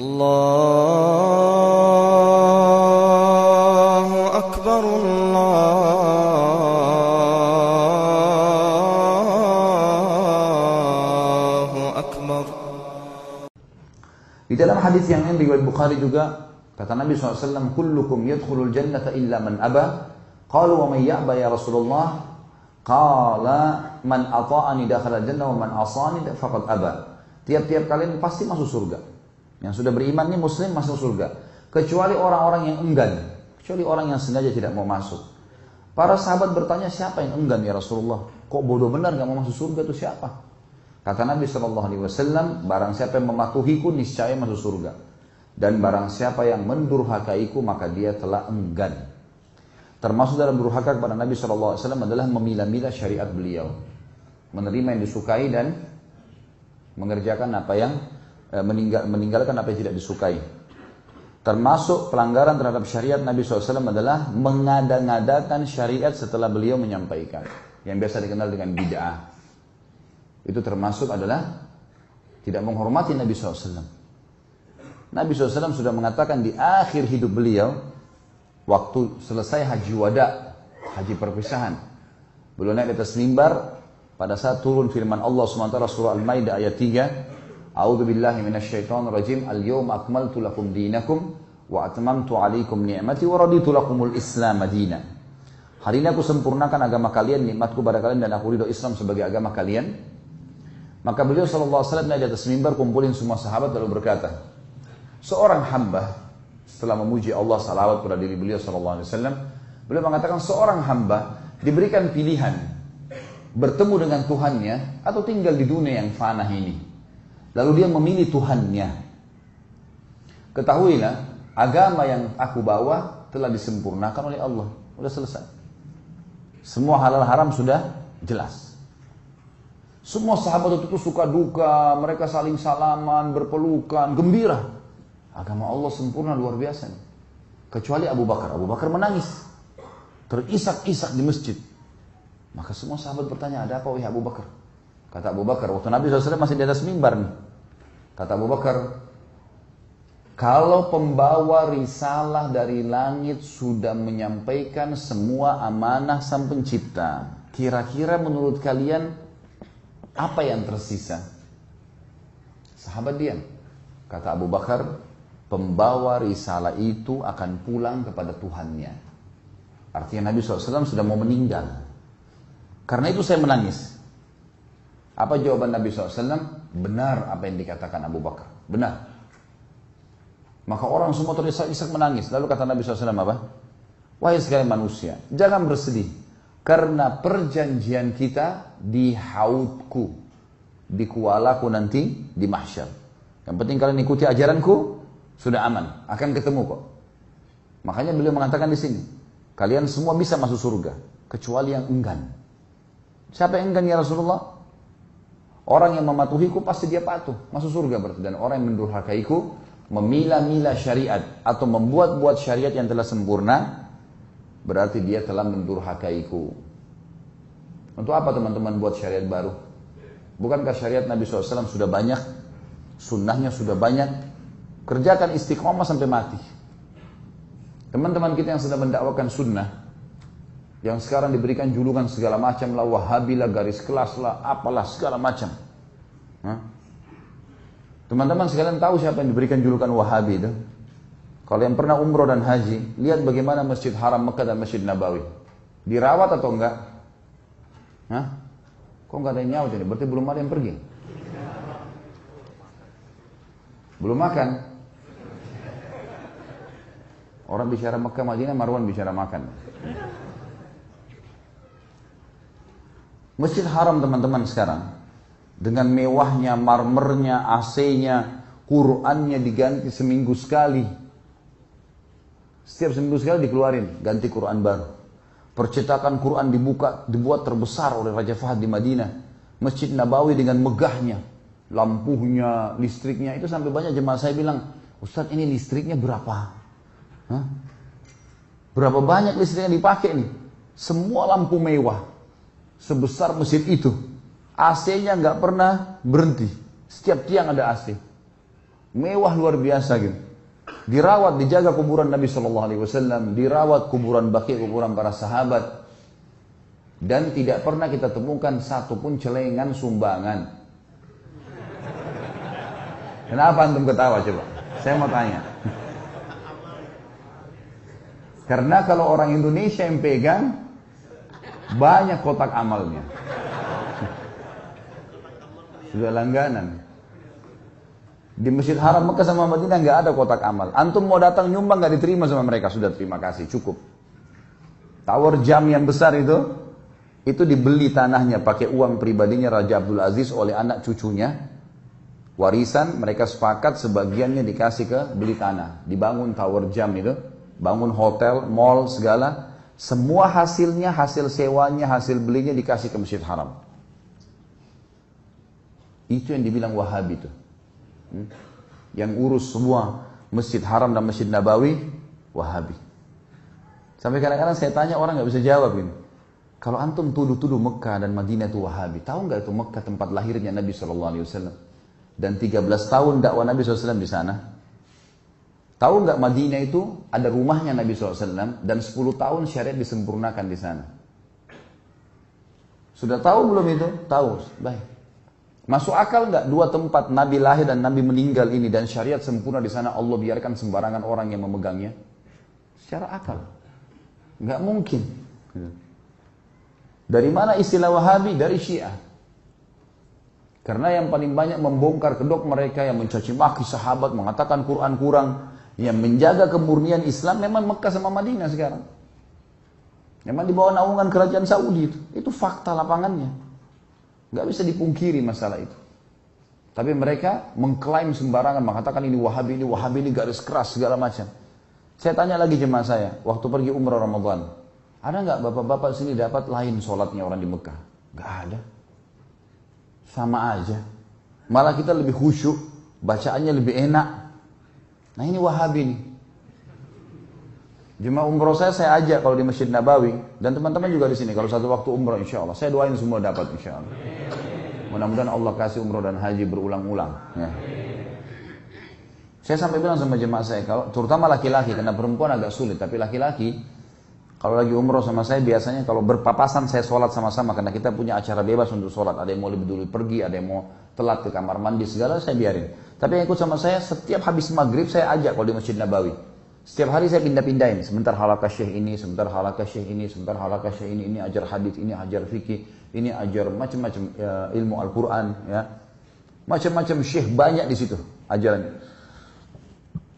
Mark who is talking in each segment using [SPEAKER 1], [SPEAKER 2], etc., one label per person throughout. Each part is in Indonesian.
[SPEAKER 1] الله أكبر الله أكبر
[SPEAKER 2] Di dalam hadis yang lain riwayat Bukhari juga kata Nabi SAW, "Kullukum yadkhulul jannata illa man aba." Qalu wa man ya'ba ya Rasulullah? Qala man ata'ani dakhala jannah wa man asani faqad aba. Tiap-tiap kalian pasti masuk surga. Yang sudah beriman ini muslim masuk surga. Kecuali orang-orang yang enggan, kecuali orang yang sengaja tidak mau masuk. Para sahabat bertanya siapa yang enggan ya Rasulullah? Kok bodoh benar gak mau masuk surga itu siapa? Kata Nabi Wasallam, barang siapa yang mematuhiku niscaya masuk surga. Dan barang siapa yang mendurhakaiku maka dia telah enggan. Termasuk dalam durhaka kepada Nabi Wasallam adalah memilah-milah syariat beliau, menerima yang disukai dan mengerjakan apa yang meninggal, meninggalkan apa yang tidak disukai. Termasuk pelanggaran terhadap syariat Nabi SAW adalah mengada-ngadakan syariat setelah beliau menyampaikan. Yang biasa dikenal dengan bid'ah. Itu termasuk adalah tidak menghormati Nabi SAW. Nabi SAW sudah mengatakan di akhir hidup beliau, waktu selesai haji wada, haji perpisahan. Beliau naik di atas mimbar pada saat turun firman Allah SWT surah Al-Maidah ayat 3, A'udzu billahi minasyaitonir rajim. Al-yawma akmaltu lakum dinakum wa atmamtu 'alaikum ni'mati wa raditu lakumul Islam madina. Hari ini aku sempurnakan agama kalian, nikmatku pada kalian dan aku ridho Islam sebagai agama kalian. Maka beliau sallallahu alaihi wasallam di atas mimbar kumpulin semua sahabat lalu berkata, seorang hamba setelah memuji Allah salawat pada diri beliau sallallahu alaihi wasallam, beliau mengatakan seorang hamba diberikan pilihan bertemu dengan Tuhannya atau tinggal di dunia yang fana ini. Lalu dia memilih Tuhannya. Ketahuilah, agama yang aku bawa telah disempurnakan oleh Allah. Sudah selesai. Semua halal haram sudah jelas. Semua sahabat itu suka duka, mereka saling salaman, berpelukan, gembira. Agama Allah sempurna luar biasa. Kecuali Abu Bakar. Abu Bakar menangis. Terisak-isak di masjid. Maka semua sahabat bertanya, ada apa wahai Abu Bakar? Kata Abu Bakar, waktu Nabi SAW masih di atas mimbar nih. Kata Abu Bakar, kalau pembawa risalah dari langit sudah menyampaikan semua amanah sang pencipta, kira-kira menurut kalian apa yang tersisa? Sahabat diam. Kata Abu Bakar, pembawa risalah itu akan pulang kepada Tuhannya. Artinya Nabi SAW sudah mau meninggal. Karena itu saya menangis. Apa jawaban Nabi SAW? Benar apa yang dikatakan Abu Bakar. Benar. Maka orang semua terisak-isak menangis. Lalu kata Nabi SAW apa? Wahai sekalian manusia, jangan bersedih. Karena perjanjian kita di haudku. Di kualaku nanti di mahsyar. Yang penting kalian ikuti ajaranku, sudah aman. Akan ketemu kok. Makanya beliau mengatakan di sini, kalian semua bisa masuk surga. Kecuali yang enggan. Siapa yang enggan ya Rasulullah? Orang yang mematuhiku pasti dia patuh, masuk surga berarti. Dan orang yang mendurhakaiku, memilah-milah syariat atau membuat-buat syariat yang telah sempurna, berarti dia telah mendurhakaiku. Untuk apa teman-teman buat syariat baru? Bukankah syariat Nabi SAW sudah banyak, sunnahnya sudah banyak, kerjakan istiqomah sampai mati. Teman-teman kita yang sedang mendakwakan sunnah, yang sekarang diberikan julukan segala macam lah, wahabi lah, garis kelas lah, apalah segala macam. Teman-teman sekalian tahu siapa yang diberikan julukan wahabi itu? Kalau yang pernah umroh dan haji, lihat bagaimana Masjid Haram Mekah dan Masjid Nabawi. Dirawat atau enggak? Hah? Kok enggak ada yang nyaut ini? Berarti belum ada yang pergi. Belum makan. Orang bicara Mekah Madinah, Marwan bicara makan. Masjid Haram teman-teman sekarang dengan mewahnya, marmernya, AC-nya, Qurannya diganti seminggu sekali. Setiap seminggu sekali dikeluarin, ganti Quran baru. Percetakan Quran dibuka, dibuat terbesar oleh Raja Fahad di Madinah. Masjid Nabawi dengan megahnya, lampunya, listriknya, itu sampai banyak jemaah saya bilang, Ustadz ini listriknya berapa? Hah? Berapa banyak listrik yang dipakai nih? Semua lampu mewah. Sebesar masjid itu. AC-nya nggak pernah berhenti. Setiap tiang ada AC. Mewah luar biasa gitu. Dirawat, dijaga kuburan Nabi Shallallahu Alaihi Wasallam, dirawat kuburan baki, kuburan para sahabat, dan tidak pernah kita temukan satupun celengan sumbangan. Kenapa antum ketawa coba? Saya mau tanya. Karena kalau orang Indonesia yang pegang, banyak kotak amalnya. Sudah langganan. Di Masjid Haram Mekah sama Madinah nggak ada kotak amal. Antum mau datang nyumbang nggak diterima sama mereka. Sudah terima kasih, cukup. Tower jam yang besar itu, itu dibeli tanahnya pakai uang pribadinya Raja Abdul Aziz oleh anak cucunya. Warisan mereka sepakat sebagiannya dikasih ke beli tanah. Dibangun tower jam itu, bangun hotel, mall segala. Semua hasilnya, hasil sewanya, hasil belinya dikasih ke Masjid Haram. Itu yang dibilang Wahabi itu. Hmm? Yang urus semua Masjid Haram dan Masjid Nabawi, Wahabi. Sampai kadang-kadang saya tanya orang nggak bisa jawab ini. Kalau antum tuduh-tuduh Mekah dan Madinah itu Wahabi, tahu nggak itu Mekah tempat lahirnya Nabi Wasallam? Dan 13 tahun dakwah Nabi SAW di sana. Tahu nggak Madinah itu ada rumahnya Nabi SAW dan 10 tahun syariat disempurnakan di sana. Sudah tahu belum itu? Tahu. Baik. Masuk akal nggak dua tempat Nabi lahir dan Nabi meninggal ini dan syariat sempurna di sana Allah biarkan sembarangan orang yang memegangnya? Secara akal. Nggak mungkin. Dari mana istilah Wahabi? Dari Syiah. Karena yang paling banyak membongkar kedok mereka yang mencaci maki sahabat, mengatakan Quran kurang, yang menjaga kemurnian Islam memang Mekah sama Madinah sekarang. Memang di bawah naungan kerajaan Saudi itu. Itu fakta lapangannya. Gak bisa dipungkiri masalah itu. Tapi mereka mengklaim sembarangan, mengatakan ini wahabi, ini wahabi, ini garis keras, segala macam. Saya tanya lagi jemaah saya, waktu pergi umrah Ramadan. Ada nggak bapak-bapak sini dapat lain sholatnya orang di Mekah? Gak ada. Sama aja. Malah kita lebih khusyuk, bacaannya lebih enak. Nah ini wahabi nih. Jemaah umroh saya saya ajak kalau di Masjid Nabawi dan teman-teman juga di sini kalau satu waktu umroh insya Allah saya doain semua dapat insya Allah. Mudah-mudahan Allah kasih umroh dan haji berulang-ulang. Ya. Saya sampai bilang sama jemaah saya kalau terutama laki-laki karena perempuan agak sulit tapi laki-laki kalau lagi umroh sama saya biasanya kalau berpapasan saya sholat sama-sama karena kita punya acara bebas untuk sholat. Ada yang mau lebih dulu pergi, ada yang mau telat ke kamar mandi segala saya biarin. Tapi yang ikut sama saya setiap habis maghrib saya ajak kalau di Masjid Nabawi. Setiap hari saya pindah-pindahin. Sebentar halakah syekh ini, sebentar halakah syekh ini, sebentar halakah syekh ini. Ini ajar hadis, ini ajar fikih, ini ajar macam-macam ya, ilmu Al-Quran. Ya. Macam-macam syekh banyak di situ ajarannya.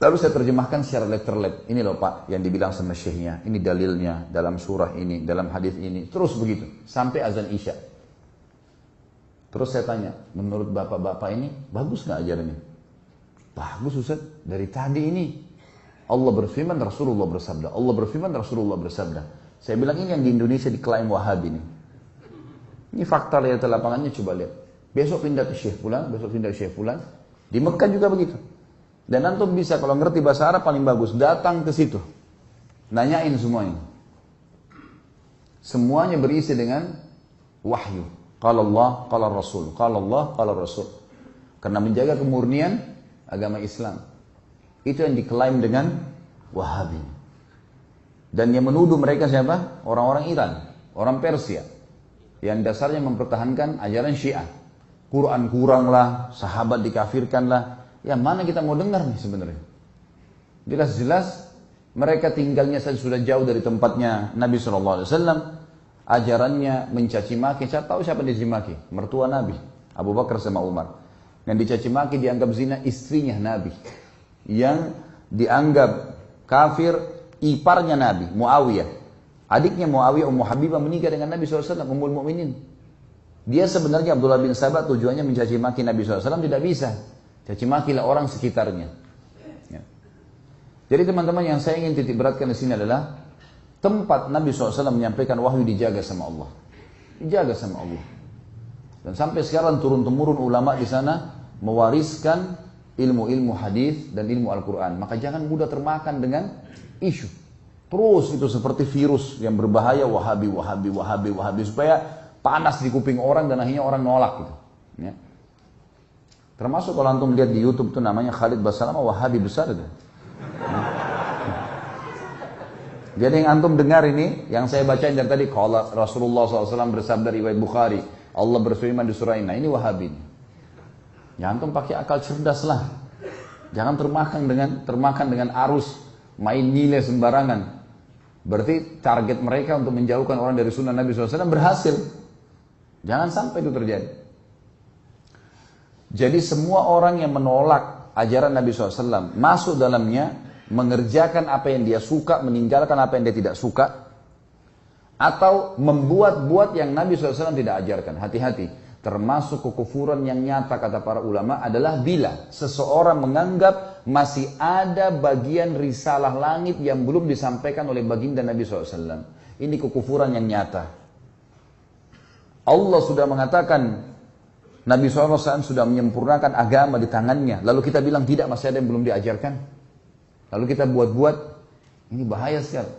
[SPEAKER 2] Lalu saya terjemahkan secara letterlet. Ini loh Pak yang dibilang sama syekhnya. Ini dalilnya dalam surah ini, dalam hadis ini. Terus begitu. Sampai azan isya. Terus saya tanya, menurut bapak-bapak ini bagus nggak ajarannya? Bagus Ustaz. Dari tadi ini Allah berfirman, Rasulullah bersabda. Allah berfirman, Rasulullah bersabda. Saya bilang ini yang di Indonesia diklaim Wahabi ini. Ini fakta lihat lapangannya coba lihat. Besok pindah ke Syekh Fulan, besok pindah ke Syekh Fulan. Di Mekah juga begitu. Dan antum bisa kalau ngerti bahasa Arab paling bagus datang ke situ. Nanyain semuanya. Semuanya berisi dengan wahyu. Kalau Allah, kalau Rasul. Kalau Allah, kalau Rasul. Karena menjaga kemurnian agama Islam. Itu yang diklaim dengan Wahabi. Dan yang menuduh mereka siapa? Orang-orang Iran, orang Persia. Yang dasarnya mempertahankan ajaran Syiah. Quran kurang lah, sahabat dikafirkan lah, yang mana kita mau dengar nih sebenarnya? Jelas-jelas mereka tinggalnya saja sudah jauh dari tempatnya Nabi SAW. Ajarannya mencaci maki. Saya tahu siapa yang dicaci maki. Mertua Nabi. Abu Bakar sama Umar. Yang dicaci maki dianggap zina istrinya Nabi. Yang dianggap kafir iparnya Nabi. Muawiyah. Adiknya Muawiyah Ummu Habibah menikah dengan Nabi SAW. Ummul Mukminin. Dia sebenarnya Abdullah bin Sabah tujuannya mencaci maki Nabi SAW tidak bisa. Caci makilah orang sekitarnya. Ya. Jadi teman-teman yang saya ingin titik beratkan di sini adalah tempat Nabi SAW menyampaikan wahyu dijaga sama Allah. Dijaga sama Allah. Dan sampai sekarang turun-temurun ulama di sana mewariskan ilmu-ilmu hadis dan ilmu Al-Quran. Maka jangan mudah termakan dengan isu. Terus itu seperti virus yang berbahaya wahabi, wahabi, wahabi, wahabi. Supaya panas di kuping orang dan akhirnya orang nolak gitu. Ya. Termasuk kalau antum lihat di YouTube tuh namanya Khalid Basalamah Wahabi besar itu. Jadi yang antum dengar ini, yang saya bacain dari tadi, kalau Rasulullah SAW bersabda riwayat Bukhari, Allah berfirman di surah ini, ini Wahabi. Ya antum pakai akal cerdas lah. Jangan termakan dengan termakan dengan arus main nilai sembarangan. Berarti target mereka untuk menjauhkan orang dari sunnah Nabi SAW berhasil. Jangan sampai itu terjadi. Jadi semua orang yang menolak ajaran Nabi SAW masuk dalamnya mengerjakan apa yang dia suka, meninggalkan apa yang dia tidak suka, atau membuat-buat yang Nabi SAW tidak ajarkan. Hati-hati. Termasuk kekufuran yang nyata kata para ulama adalah bila seseorang menganggap masih ada bagian risalah langit yang belum disampaikan oleh baginda Nabi SAW. Ini kekufuran yang nyata. Allah sudah mengatakan Nabi SAW sudah menyempurnakan agama di tangannya. Lalu kita bilang tidak masih ada yang belum diajarkan. Lalu kita buat-buat. Ini bahaya sekali.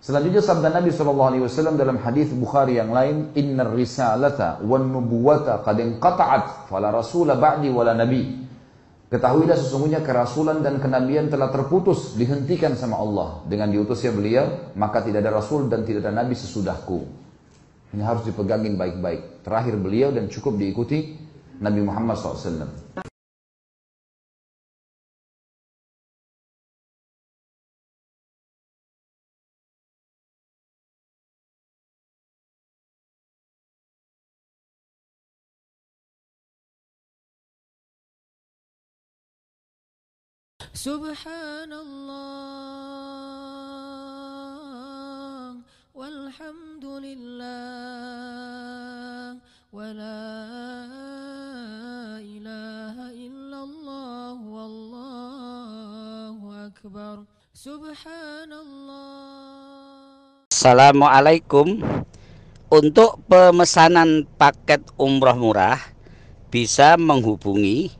[SPEAKER 2] Selanjutnya sabda Nabi SAW dalam hadis Bukhari yang lain, Inna risalata wan nubuwata qad inqata'at fala rasula ba'di wala nabi. Ketahuilah sesungguhnya kerasulan dan kenabian telah terputus, dihentikan sama Allah. Dengan diutusnya beliau, maka tidak ada rasul dan tidak ada nabi sesudahku. Ini harus dipegangin baik-baik. Terakhir beliau dan cukup diikuti Nabi Muhammad SAW.
[SPEAKER 3] Subhanallah walhamdulillah wala ilaha illallah wallahu akbar. Subhanallah.
[SPEAKER 4] Assalamualaikum. Untuk pemesanan paket umroh murah bisa menghubungi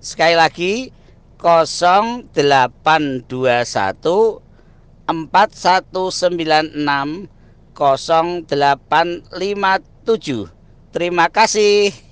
[SPEAKER 4] Sekali lagi 0821 4196 0857. Terima kasih.